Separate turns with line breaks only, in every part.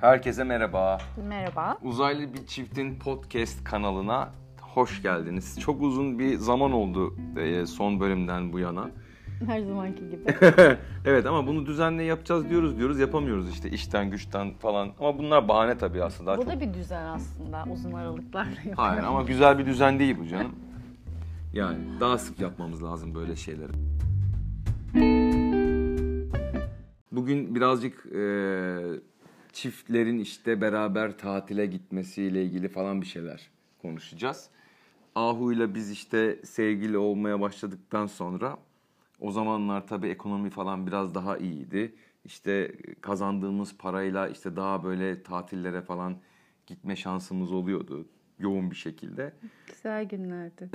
Herkese merhaba.
Merhaba.
Uzaylı bir çiftin podcast kanalına hoş geldiniz. Çok uzun bir zaman oldu e, son bölümden bu yana.
Her zamanki gibi.
evet ama bunu düzenli yapacağız diyoruz diyoruz yapamıyoruz işte işten güçten falan. Ama bunlar bahane tabii aslında. Daha
bu
çok...
da bir düzen aslında uzun aralıklarla yapıyor.
Hayır ama güzel bir düzen değil bu canım. Yani daha sık yapmamız lazım böyle şeyleri. Bugün birazcık e, çiftlerin işte beraber tatile gitmesiyle ilgili falan bir şeyler konuşacağız. Ahu ile biz işte sevgili olmaya başladıktan sonra o zamanlar tabii ekonomi falan biraz daha iyiydi. İşte kazandığımız parayla işte daha böyle tatillere falan gitme şansımız oluyordu yoğun bir şekilde.
Güzel günlerdi.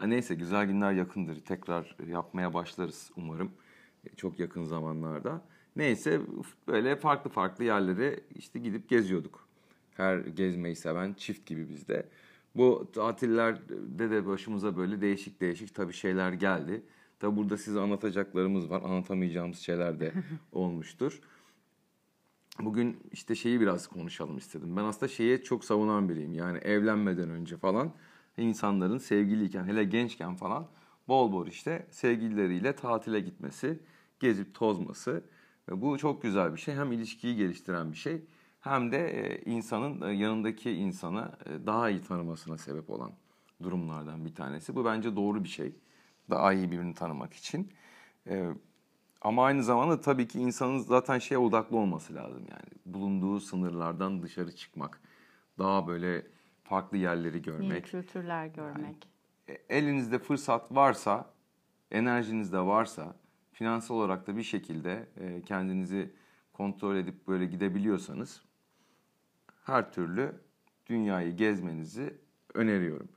Neyse güzel günler yakındır. Tekrar yapmaya başlarız umarım. Çok yakın zamanlarda. Neyse böyle farklı farklı yerlere işte gidip geziyorduk. Her gezmeyi seven çift gibi bizde. Bu tatillerde de başımıza böyle değişik değişik tabii şeyler geldi. Tabi burada size anlatacaklarımız var. Anlatamayacağımız şeyler de olmuştur. Bugün işte şeyi biraz konuşalım istedim. Ben aslında şeye çok savunan biriyim. Yani evlenmeden önce falan insanların sevgiliyken hele gençken falan bol bol işte sevgilileriyle tatile gitmesi, gezip tozması. Bu çok güzel bir şey. Hem ilişkiyi geliştiren bir şey hem de e, insanın e, yanındaki insanı e, daha iyi tanımasına sebep olan durumlardan bir tanesi. Bu bence doğru bir şey. Daha iyi birbirini tanımak için. Ama aynı zamanda tabii ki insanın zaten şeye odaklı olması lazım yani. Bulunduğu sınırlardan dışarı çıkmak. Daha böyle farklı yerleri görmek.
Yeni kültürler görmek.
Yani, elinizde fırsat varsa, enerjiniz de varsa, finansal olarak da bir şekilde kendinizi kontrol edip böyle gidebiliyorsanız her türlü dünyayı gezmenizi öneriyorum.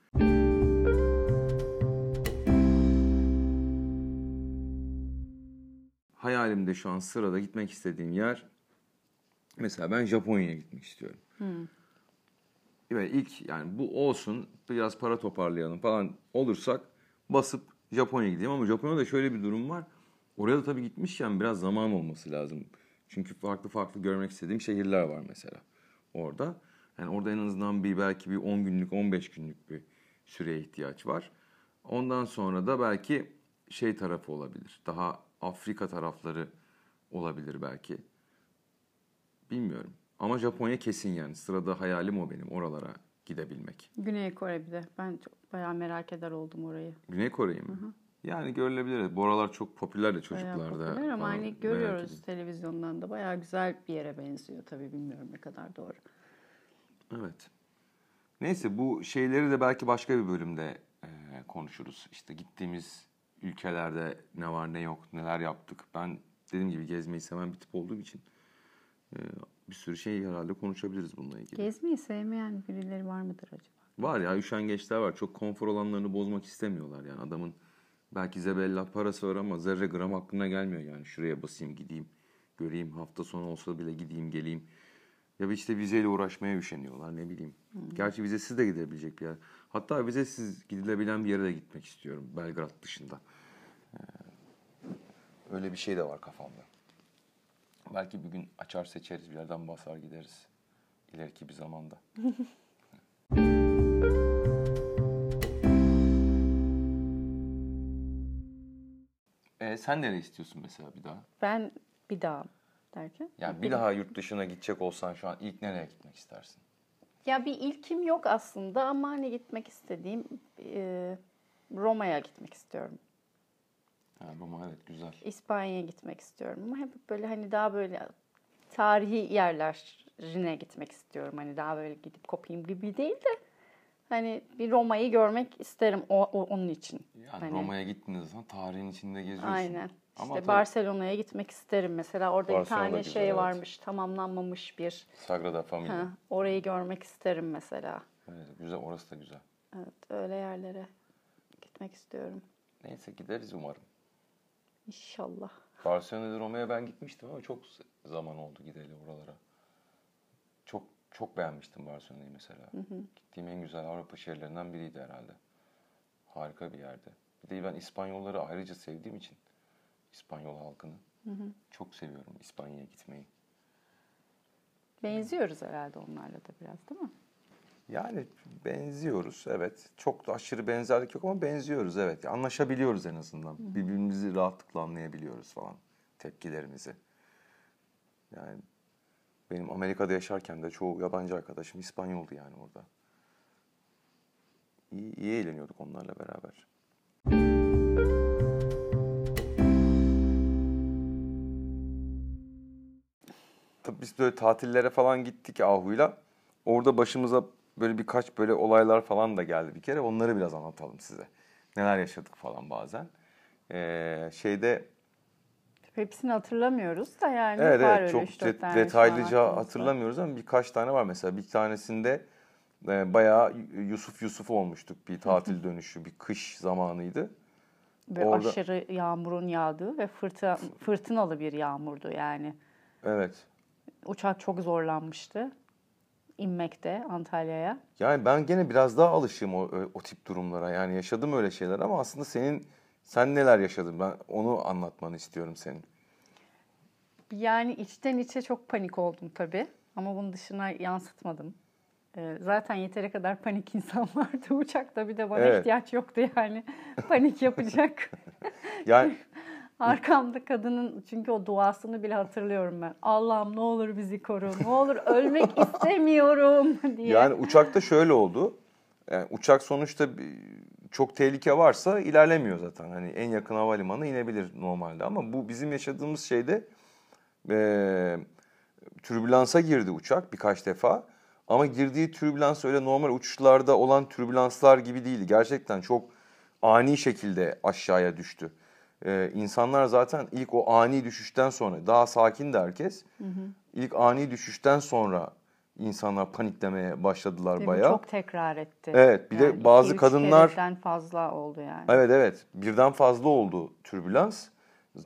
Hayalimde şu an sırada gitmek istediğim yer mesela ben Japonya'ya gitmek istiyorum. Hmm. Ve ilk yani bu olsun biraz para toparlayalım falan olursak basıp Japonya'ya gideyim ama Japonya'da şöyle bir durum var. Oraya da tabii gitmişken biraz zaman olması lazım. Çünkü farklı farklı görmek istediğim şehirler var mesela orada. Yani orada en azından bir belki bir 10 günlük, 15 günlük bir süreye ihtiyaç var. Ondan sonra da belki şey tarafı olabilir. Daha Afrika tarafları olabilir belki. Bilmiyorum. Ama Japonya kesin yani. Sırada hayalim o benim oralara gidebilmek.
Güney Kore bir de. Ben çok bayağı merak eder oldum orayı.
Güney Kore'yi mi? Hı hı. Yani görülebilir. Bu aralar çok popüler de çocuklarda.
Bayağı popüler ama hani görüyoruz televizyondan da bayağı güzel bir yere benziyor tabii bilmiyorum ne kadar doğru.
Evet. Neyse bu şeyleri de belki başka bir bölümde e, konuşuruz. İşte gittiğimiz ülkelerde ne var ne yok, neler yaptık. Ben dediğim gibi gezmeyi seven bir tip olduğum için e, bir sürü şey herhalde konuşabiliriz bununla ilgili.
Gezmeyi sevmeyen birileri var mıdır acaba?
Var ya üşengeçler var. Çok konfor alanlarını bozmak istemiyorlar yani adamın belki zebella parası var ama zerre gram aklına gelmiyor yani şuraya basayım gideyim göreyim hafta sonu olsa bile gideyim geleyim ya işte vizeyle uğraşmaya üşeniyorlar ne bileyim. Hmm. Gerçi vizesiz de gidebilecek bir yer. Hatta vizesiz gidilebilen bir yere de gitmek istiyorum Belgrad dışında. Ee, öyle bir şey de var kafamda. Belki bir gün açar seçeriz bir yerden basar gideriz. ileriki bir zamanda. e, sen nereye istiyorsun mesela bir daha?
Ben bir daha derken?
Yani bir daha yurt dışına gidecek olsan şu an ilk nereye gitmek istersin?
Ya bir ilkim yok aslında ama hani gitmek istediğim e, Roma'ya gitmek istiyorum.
Ha, Roma evet güzel.
İspanya'ya gitmek istiyorum ama hep böyle hani daha böyle tarihi yerlerine gitmek istiyorum. Hani daha böyle gidip kopayım gibi değil de hani bir Roma'yı görmek isterim o, o onun için.
Yani
hani...
Roma'ya gittiğiniz zaman tarihin içinde geziyorsun.
Aynen. Ama işte Barcelona'ya gitmek isterim mesela. Orada bir tane güzel, şey varmış, evet. tamamlanmamış bir.
Sagrada Familia. Ha,
orayı görmek isterim mesela.
Evet, güzel, orası da güzel.
Evet, öyle yerlere gitmek istiyorum.
Neyse gideriz umarım.
İnşallah.
Barcelona'da Roma'ya ben gitmiştim ama çok zaman oldu gideli oralara. Çok beğenmiştim Barcelona'yı mesela. Hı hı. Gittiğim en güzel Avrupa şehirlerinden biriydi herhalde. Harika bir yerde. Bir de ben İspanyolları ayrıca sevdiğim için İspanyol halkını. Hı hı. Çok seviyorum İspanya'ya gitmeyi.
Benziyoruz herhalde onlarla da biraz değil mi?
Yani benziyoruz evet. Çok da aşırı benzerlik yok ama benziyoruz evet. Anlaşabiliyoruz en azından. Birbirimizi rahatlıkla anlayabiliyoruz falan tepkilerimizi. Yani benim Amerika'da yaşarken de çoğu yabancı arkadaşım İspanyoldu yani orada. İyi, iyi eğleniyorduk onlarla beraber. Tabii biz böyle tatillere falan gittik Ahu'yla. Orada başımıza böyle birkaç böyle olaylar falan da geldi bir kere. Onları biraz anlatalım size. Neler yaşadık falan bazen. Ee, şeyde
Hepsini hatırlamıyoruz da yani
evet
var
evet
öyle
çok
tane
detaylıca hatırlamıyoruz ama birkaç tane var. Mesela bir tanesinde e, bayağı Yusuf Yusuf olmuştuk bir tatil dönüşü. Bir kış zamanıydı.
Ve
Orada-
aşırı yağmurun yağdığı ve fırtına, fırtınalı bir yağmurdu yani.
Evet.
Uçak çok zorlanmıştı inmekte Antalya'ya.
Yani ben gene biraz daha alışığım o, o tip durumlara. Yani yaşadım öyle şeyler ama aslında senin sen neler yaşadın? Ben onu anlatmanı istiyorum senin.
Yani içten içe çok panik oldum tabii. Ama bunun dışına yansıtmadım. Ee, zaten yeteri kadar panik insan vardı uçakta. Bir de bana
Evet.
ihtiyaç yoktu yani. panik yapacak.
Yani
Arkamda kadının çünkü o duasını bile hatırlıyorum ben. Allah'ım ne olur bizi koru. Ne olur ölmek istemiyorum diye.
Yani uçakta şöyle oldu. Yani uçak sonuçta çok tehlike varsa ilerlemiyor zaten. Hani en yakın havalimanı inebilir normalde ama bu bizim yaşadığımız şeyde eee türbülansa girdi uçak birkaç defa. Ama girdiği türbülans öyle normal uçuşlarda olan türbülanslar gibi değildi. Gerçekten çok ani şekilde aşağıya düştü. Ee, insanlar zaten ilk o ani düşüşten sonra daha sakin de herkes. İlk ani düşüşten sonra insanlar paniklemeye başladılar
bu
bayağı.
çok tekrar etti.
Evet, bir de
Yani
bazı
iki,
kadınlar-
kereden fazla oldu yani.
Evet evet birden fazla oldu türbülans.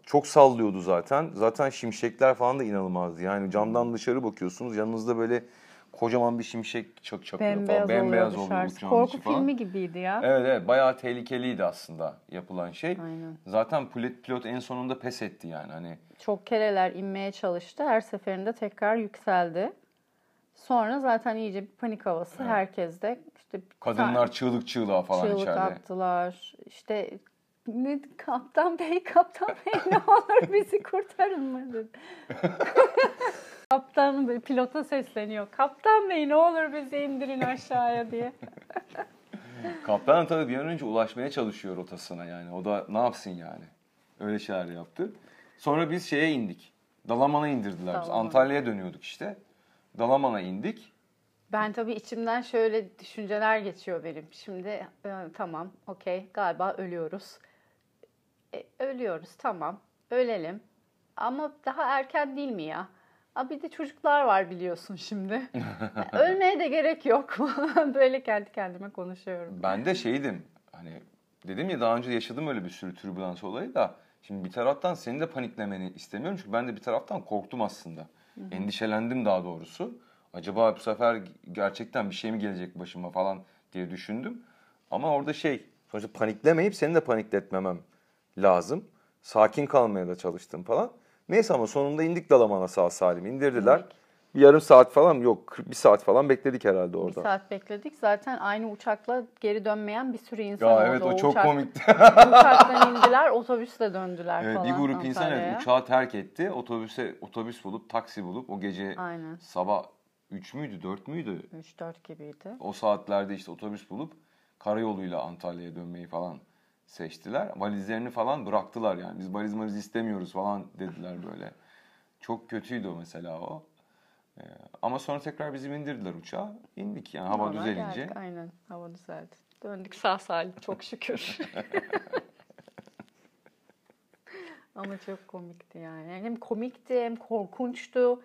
Çok sallıyordu zaten. Zaten şimşekler falan da inanılmazdı. Yani camdan dışarı bakıyorsunuz yanınızda böyle kocaman bir şimşek çak çakıyor
Bembeyaz,
falan. Bembeyaz
oluyor
uçağın
Korku
falan.
filmi gibiydi ya.
Evet evet bayağı tehlikeliydi aslında yapılan şey.
Aynen.
Zaten pilot, pilot en sonunda pes etti yani hani.
Çok kereler inmeye çalıştı. Her seferinde tekrar yükseldi. Sonra zaten iyice bir panik havası herkeste. İşte
Kadınlar çığlık çığlığa falan
çığlık
içeride.
attılar. İşte ne, kaptan bey, kaptan bey ne olur bizi kurtarın mı dedi. kaptan bey pilota sesleniyor. Kaptan bey ne olur bizi indirin aşağıya diye.
Kaptan tabii bir an önce ulaşmaya çalışıyor rotasına yani. O da ne yapsın yani. Öyle şeyler yaptı. Sonra biz şeye indik. Dalaman'a indirdiler biz.
Dalaman.
Antalya'ya dönüyorduk işte. Dalaman'a indik.
Ben tabii içimden şöyle düşünceler geçiyor benim. Şimdi e, tamam, okey, galiba ölüyoruz. E, ölüyoruz, tamam, ölelim. Ama daha erken değil mi ya? Aa, bir de çocuklar var biliyorsun şimdi. Ölmeye de gerek yok. Böyle kendi kendime konuşuyorum.
Ben de şeydim hani dedim ya daha önce yaşadım öyle bir sürü türbülans olayı da şimdi bir taraftan senin de paniklemeni istemiyorum çünkü ben de bir taraftan korktum aslında. Endişelendim daha doğrusu. Acaba bu sefer gerçekten bir şey mi gelecek başıma falan diye düşündüm. Ama orada şey sonuçta paniklemeyip seni de panikletmemem lazım. Sakin kalmaya da çalıştım falan. Neyse ama sonunda indik Dalaman'a sağ salim indirdiler.
İndik.
Bir yarım saat falan yok 40 bir saat falan bekledik herhalde
Bir
orada.
saat bekledik. Zaten aynı uçakla geri dönmeyen bir sürü insan
Ya
oldu.
evet o çok
uçak-
komikti.
Uçaktan indiler, otobüsle döndüler
Evet,
falan
bir grup insan evet, uçağı terk etti. Otobüse otobüs bulup taksi bulup o gece
Aynen.
sabah 3 müydü 4 müydü?
3-4 gibiydi.
O saatlerde işte otobüs bulup karayoluyla Antalya'ya dönmeyi falan seçtiler. Valizlerini falan bıraktılar yani. Biz valiz valiz istemiyoruz falan dediler böyle. Çok kötüydü o mesela o. Ee, ama sonra tekrar bizi indirdiler uçağa. İndik yani hava
Normal
düzelince.
geldik, Aynen hava düzeldi. Döndük sağ salim çok şükür. Ama çok komikti yani. Hem komikti hem korkunçtu.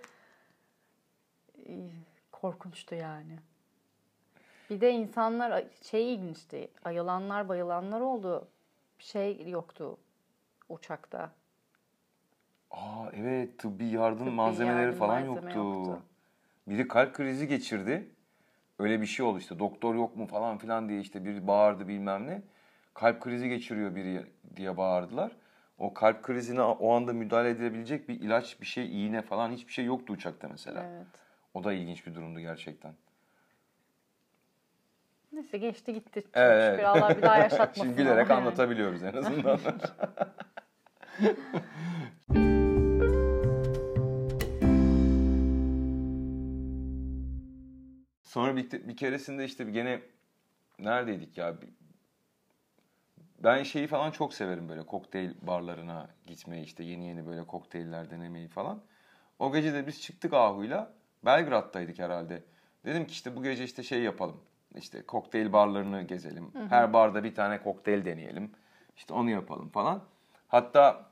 Korkunçtu yani. Bir de insanlar şey ilginçti. Ayılanlar bayılanlar oldu. Şey yoktu uçakta.
Aa evet tıbbi yardım
Tıbbi
malzemeleri
yardım
falan
malzeme
yoktu.
yoktu.
Biri kalp krizi geçirdi. Öyle bir şey oldu işte doktor yok mu falan filan diye işte biri bağırdı bilmem ne. Kalp krizi geçiriyor biri diye bağırdılar. O kalp krizine o anda müdahale edilebilecek bir ilaç, bir şey, iğne falan hiçbir şey yoktu uçakta mesela.
Evet.
O da ilginç bir durumdu gerçekten.
Neyse geçti gitti. Çok
Evet,
şükür. Allah bir daha yaşatmasın.
Şimdi
ama yani.
anlatabiliyoruz en azından. Sonra bir, bir keresinde işte gene neredeydik ya? Ben şeyi falan çok severim böyle kokteyl barlarına gitmeyi işte yeni yeni böyle kokteyller denemeyi falan. O gece de biz çıktık Ahu'yla Belgrad'daydık herhalde. Dedim ki işte bu gece işte şey yapalım. İşte kokteyl barlarını gezelim. Her barda bir tane kokteyl deneyelim. İşte onu yapalım falan. Hatta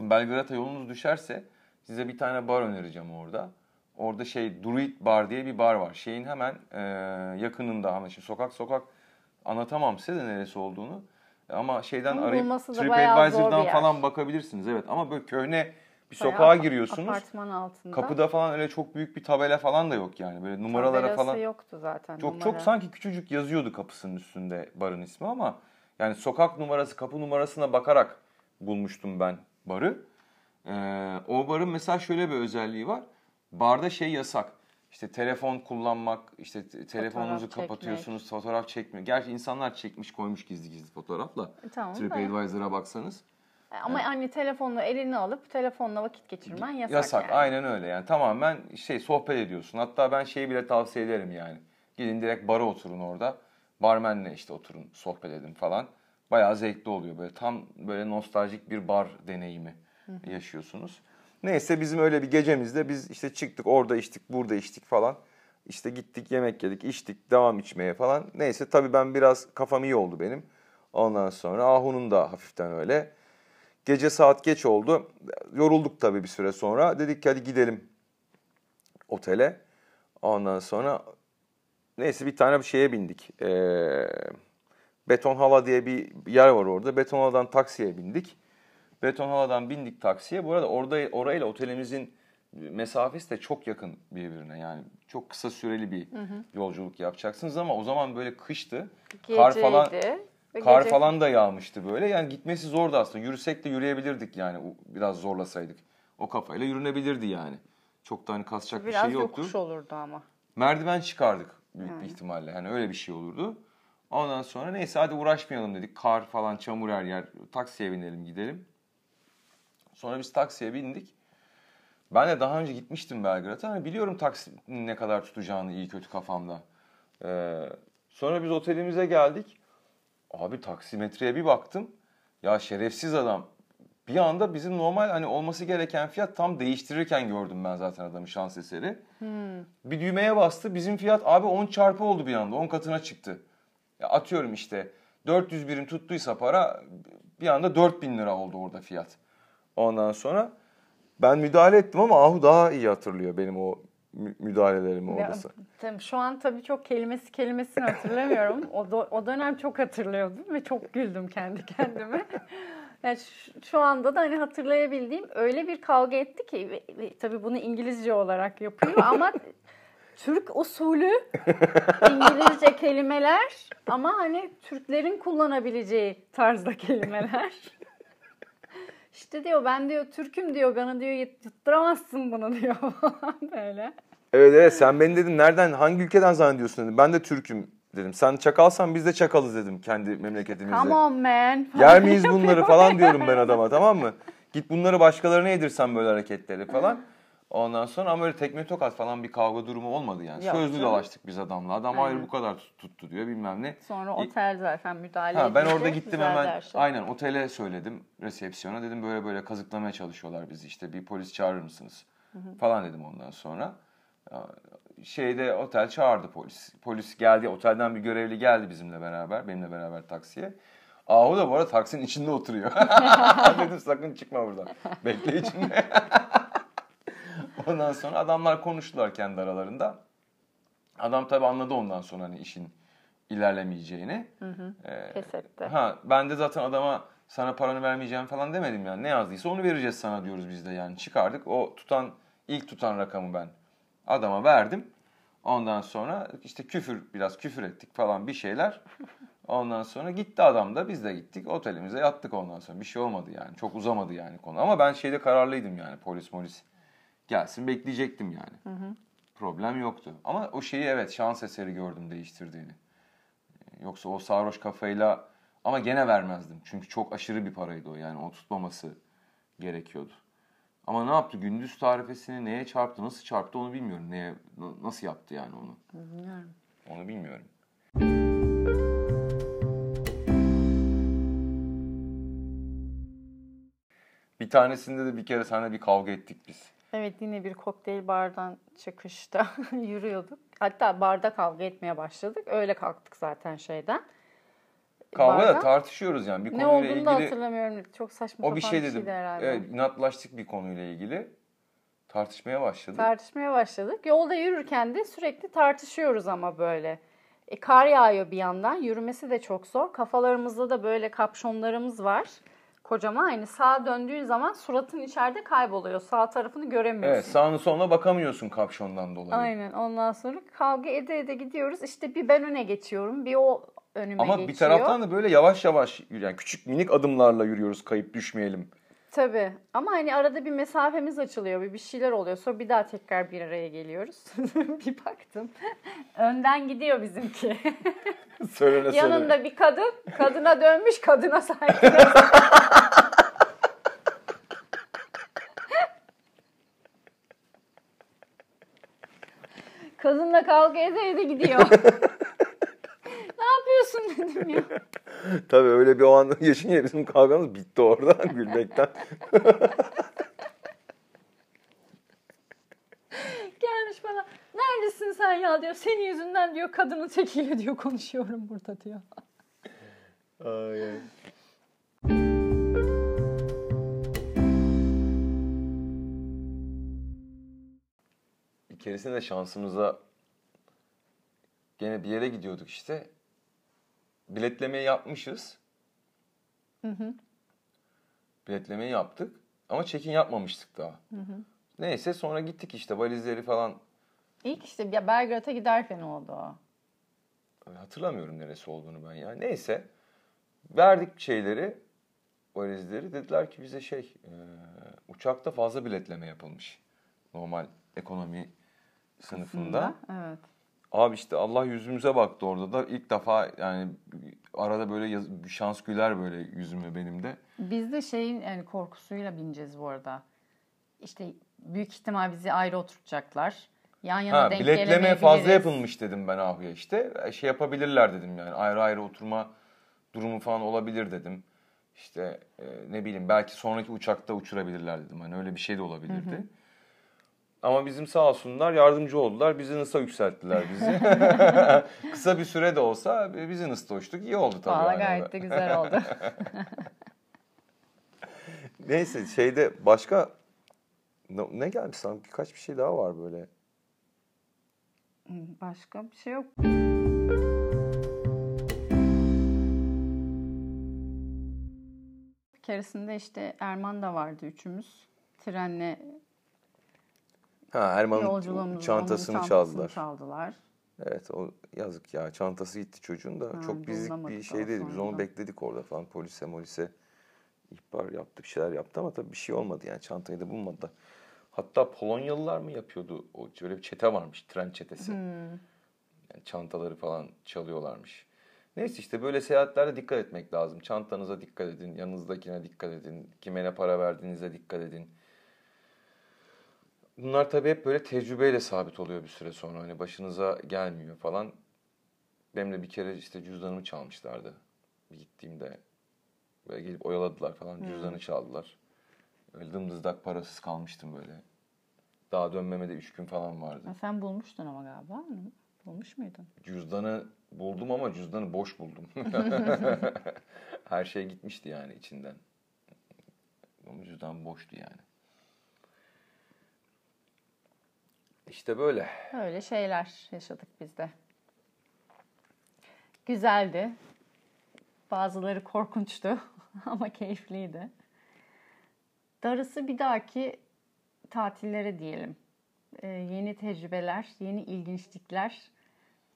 Belgrad'a yolunuz düşerse size bir tane bar önereceğim orada. Orada şey Druid Bar diye bir bar var. Şeyin hemen e, yakınında ama şimdi sokak sokak anlatamam size de neresi olduğunu. Ama şeyden
Ama
arayıp TripAdvisor'dan falan bakabilirsiniz. Evet ama böyle köhne bir
Bayağı
sokağa giriyorsunuz.
Apartman altında.
Kapıda falan öyle çok büyük bir tabela falan da yok yani. Böyle numaralara
Tabelası
falan.
yoktu zaten.
Çok
numara.
çok sanki küçücük yazıyordu kapısının üstünde barın ismi ama yani sokak numarası, kapı numarasına bakarak bulmuştum ben barı. Ee, o barın mesela şöyle bir özelliği var. Barda şey yasak. İşte telefon kullanmak, işte te- telefonunuzu
çekmek.
kapatıyorsunuz, fotoğraf çekmiyor. Gerçi insanlar çekmiş koymuş gizli gizli fotoğrafla.
E, Tamam
TripAdvisor'a baksanız.
Ama hani telefonla elini alıp telefonla vakit geçirmen yasak,
Yasak
yani.
aynen öyle yani tamamen şey sohbet ediyorsun. Hatta ben şeyi bile tavsiye ederim yani. Gidin direkt bara oturun orada. Barmenle işte oturun sohbet edin falan. Bayağı zevkli oluyor böyle tam böyle nostaljik bir bar deneyimi yaşıyorsunuz. Neyse bizim öyle bir gecemizde biz işte çıktık orada içtik burada içtik falan. İşte gittik yemek yedik içtik devam içmeye falan. Neyse tabii ben biraz kafam iyi oldu benim. Ondan sonra Ahu'nun da hafiften öyle. Gece saat geç oldu. Yorulduk tabii bir süre sonra. Dedik ki hadi gidelim otele. Ondan sonra neyse bir tane bir şeye bindik. Ee, Beton Hala diye bir yer var orada. Beton Hala'dan taksiye bindik. Beton Hala'dan bindik taksiye. Bu arada orada orayla otelimizin mesafesi de çok yakın birbirine. Yani çok kısa süreli bir yolculuk yapacaksınız ama o zaman böyle kıştı. Kar falan
Geceydi
Kar
gece-
falan da yağmıştı böyle. Yani gitmesi zordu aslında. Yürüsek de yürüyebilirdik yani biraz zorlasaydık. O kafayla yürünebilirdi yani. Çok da hani kasacak
Biraz
bir şey yoktu.
yokuş olurdu ama.
Merdiven çıkardık büyük bir ihtimalle. Hani öyle bir şey olurdu. Ondan sonra neyse hadi uğraşmayalım dedik. Kar falan çamur her yer. Taksiye binelim gidelim. Sonra biz taksiye bindik. Ben de daha önce gitmiştim Belgrad'a. Hani biliyorum taksinin ne kadar tutacağını iyi kötü kafamda. Ee, sonra biz otelimize geldik. Abi taksimetreye bir baktım. Ya şerefsiz adam. Bir anda bizim normal hani olması gereken fiyat tam değiştirirken gördüm ben zaten adamı şans eseri. Bir düğmeye bastı. Bizim fiyat abi 10 çarpı oldu bir anda. 10 katına çıktı. Ya atıyorum işte 400 birim tuttuysa para bir anda 4000 lira oldu orada fiyat. Ondan sonra ben müdahale ettim ama Ahu daha iyi hatırlıyor benim o mü- müdahalelerimi
Ya,
orada.
tabii şu an tabii çok kelimesi kelimesini hatırlamıyorum. o, do- o dönem çok hatırlıyordum ve çok güldüm kendi kendime. Yani şu, şu anda da hani hatırlayabildiğim öyle bir kavga etti ki ve, ve tabii bunu İngilizce olarak yapıyor ama Türk usulü İngilizce kelimeler ama hani Türklerin kullanabileceği tarzda kelimeler. İşte diyor ben diyor Türk'üm diyor bana diyor yutturamazsın bunu diyor böyle.
Evet evet sen beni dedin nereden hangi ülkeden zannediyorsun dedim. Ben de Türk'üm dedim. Sen çakalsan biz de çakalız dedim kendi memleketimizde.
Come on man.
Yer miyiz bunları falan diyorum ben adama tamam mı? Git bunları başkalarına yedirsen böyle hareketleri falan. Ondan sonra ama öyle tekme tokat falan bir kavga durumu olmadı yani.
Yok
Sözlü
canım.
dolaştık biz adamla. Adam hayır
Aynen.
bu kadar tut- tuttu diyor bilmem ne.
Sonra otel zaten müdahale
Ha, ben orada gittim hemen
her şey.
aynen otele söyledim resepsiyona dedim böyle böyle kazıklamaya çalışıyorlar bizi işte bir polis çağırır mısınız falan dedim ondan sonra. Şeyde otel çağırdı polis. Polis geldi otelden bir görevli geldi bizimle beraber benimle beraber taksiye. Ahu da bu arada taksinin içinde oturuyor. dedim sakın çıkma buradan. Bekle içinde. ondan sonra adamlar konuştular kendi aralarında. Adam tabii anladı ondan sonra hani işin ilerlemeyeceğini. Ee,
Pes etti.
Ha, ben de zaten adama sana paranı vermeyeceğim falan demedim yani. Ne yazdıysa onu vereceğiz sana diyoruz biz de yani. Çıkardık. O tutan ilk tutan rakamı ben adama verdim. Ondan sonra işte küfür biraz küfür ettik falan bir şeyler. Ondan sonra gitti adam da biz de gittik otelimize yattık ondan sonra. Bir şey olmadı yani. Çok uzamadı yani konu. Ama ben şeyde kararlıydım yani polis molis gelsin bekleyecektim yani. problem yoktu. Ama o şeyi evet şans eseri gördüm değiştirdiğini. Yoksa o sarhoş kafayla ama gene vermezdim. Çünkü çok aşırı bir paraydı o yani o tutmaması gerekiyordu. Ama ne yaptı? Gündüz tarifesini neye çarptı, nasıl çarptı onu bilmiyorum. Neye, nasıl yaptı yani onu?
Bilmiyorum.
Onu bilmiyorum. Bir tanesinde de bir kere seninle bir kavga ettik biz.
Evet yine bir kokteyl bardan çıkışta yürüyorduk. Hatta barda kavga etmeye başladık. Öyle kalktık zaten şeyden.
Kavga da
Bardan.
tartışıyoruz yani. Bir
Ne
konuyla
olduğunu da hatırlamıyorum. Çok saçma
o bir şey dedi. Evet, inatlaştık bir konuyla ilgili. Tartışmaya başladık.
Tartışmaya başladık. Yolda yürürken de sürekli tartışıyoruz ama böyle. E, kar yağıyor bir yandan. Yürümesi de çok zor. Kafalarımızda da böyle kapşonlarımız var. Kocaman aynı sağa döndüğün zaman suratın içeride kayboluyor. Sağ tarafını göremiyorsun.
Evet sağını soluna bakamıyorsun kapşondan dolayı.
Aynen. Ondan sonra kavga ede ede gidiyoruz. İşte bir ben öne geçiyorum. Bir o önüme
Ama
geçiyor.
bir taraftan da böyle yavaş yavaş yani küçük minik adımlarla yürüyoruz kayıp düşmeyelim.
Tabii. Ama hani arada bir mesafemiz açılıyor. Bir, bir şeyler oluyor. Sonra bir daha tekrar bir araya geliyoruz. bir baktım. Önden gidiyor bizimki.
Söylene söylene.
Yanında bir kadın. Kadına dönmüş. Kadına sahip. Kadınla kavga ede ede gidiyor. ne yapıyorsun dedim ya.
Tabii öyle bir o an yaşayınca bizim kavgamız bitti orada gülmekten.
Gelmiş bana. Neredesin sen ya diyor. Senin yüzünden diyor kadının tekiyle diyor konuşuyorum burada diyor.
Ay, ay. Keresinde şansımıza gene bir yere gidiyorduk işte. Biletlemeyi yapmışız. Biletlemeyi yaptık ama check-in yapmamıştık daha. Neyse sonra gittik işte valizleri falan
İlk işte ya Belgrad'a giderken oldu o.
Hatırlamıyorum neresi olduğunu ben ya. Neyse. Verdik şeyleri, valizleri. Dediler ki bize şey, e, uçakta fazla biletleme yapılmış. Normal ekonomi sınıfında.
Evet.
Abi işte Allah yüzümüze baktı orada da. ilk defa yani arada böyle yaz- şans güler böyle yüzüme benim de.
Biz de şeyin yani korkusuyla bineceğiz bu arada. İşte büyük ihtimal bizi ayrı oturtacaklar. Yan yana
Ha,
denk
biletleme fazla yapılmış dedim ben abiye işte. E, Şey yapabilirler dedim yani ayrı ayrı oturma durumu falan olabilir dedim. İşte e, ne bileyim belki sonraki uçakta uçurabilirler dedim. Hani öyle bir şey de olabilirdi. Ama bizim sağ olsunlar yardımcı oldular. Business'a yükselttiler bizi. Kısa bir süre de olsa business'ta uçtuk. İyi oldu tabii.
Valla gayet de güzel oldu.
Neyse şeyde başka ne, gelmiş sana? Birkaç bir şey daha var böyle.
Başka bir şey yok. Bir keresinde işte Erman da vardı üçümüz. Trenle
Ha Erman'ın çantasını çaldılar.
çaldılar.
Evet o yazık ya çantası gitti çocuğun da
Ha,
çok bizlik bir şey değildi. Biz onu bekledik orada falan polise molise ihbar yaptı bir şeyler yaptı ama tabii bir şey olmadı yani çantayı da bulmadı. Hatta Polonyalılar mı yapıyordu? O öyle bir çete varmış tren çetesi.
Hmm.
Yani çantaları falan çalıyorlarmış. Neyse işte böyle seyahatlerde dikkat etmek lazım. Çantanıza dikkat edin, yanınızdakine dikkat edin, kime ne para verdiğinize dikkat edin. Bunlar tabii hep böyle tecrübeyle sabit oluyor bir süre sonra. Hani başınıza gelmiyor falan. Benim de bir kere işte cüzdanımı çalmışlardı. Bir gittiğimde böyle gelip oyaladılar falan. Cüzdanı çaldılar. Öyle dımdızdak parasız kalmıştım böyle. Daha dönmeme de üç gün falan vardı.
Ha, sen bulmuştun ama galiba. Bulmuş muydun?
Cüzdanı buldum ama cüzdanı boş buldum. Her şey gitmişti yani içinden. Ama cüzdan boştu yani. İşte böyle.
Öyle şeyler yaşadık biz de. Güzeldi. Bazıları korkunçtu ama keyifliydi. Darısı bir dahaki tatillere diyelim. Ee, yeni tecrübeler, yeni ilginçlikler,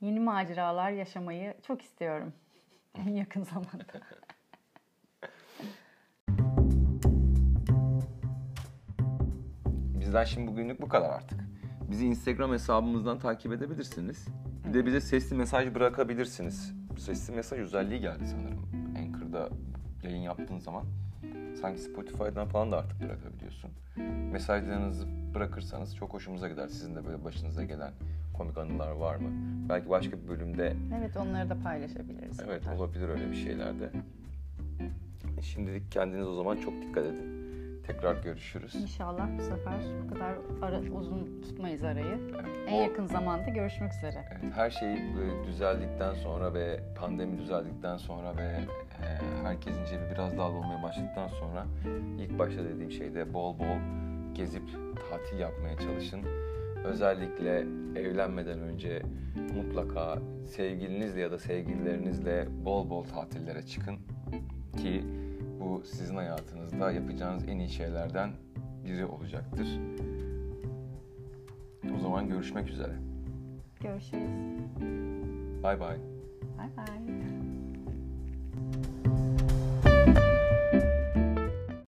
yeni maceralar yaşamayı çok istiyorum en yakın zamanda.
Bizden şimdi bugünlük bu kadar artık. Bizi Instagram hesabımızdan takip edebilirsiniz. Bir de bize sesli mesaj bırakabilirsiniz. Sesli mesaj özelliği geldi sanırım. Anchor'da yayın yaptığın zaman. Sanki Spotify'dan falan da artık bırakabiliyorsun. Mesajlarınızı bırakırsanız çok hoşumuza gider. Sizin de böyle başınıza gelen komik anılar var mı? Belki başka bir bölümde
Evet onları da paylaşabiliriz.
evet olabilir öyle bir şeyler de. Şimdilik kendiniz o zaman çok dikkat edin. Tekrar görüşürüz.
İnşallah bu sefer bu kadar ara, uzun tutmayız arayı.
Evet,
En
o-
yakın zamanda görüşmek üzere.
Evet, her şey böyle düzeldikten sonra ve pandemi düzeldikten sonra ve e, herkesin cebi biraz daha dolmaya başladıktan sonra ilk başta dediğim şeyde bol bol gezip tatil yapmaya çalışın. Özellikle evlenmeden önce mutlaka sevgilinizle ya da sevgililerinizle bol bol tatillere çıkın ki bu sizin hayatınızda yapacağınız en iyi şeylerden biri olacaktır. O zaman görüşmek üzere.
Görüşürüz.
Bay bay.
Bay bay.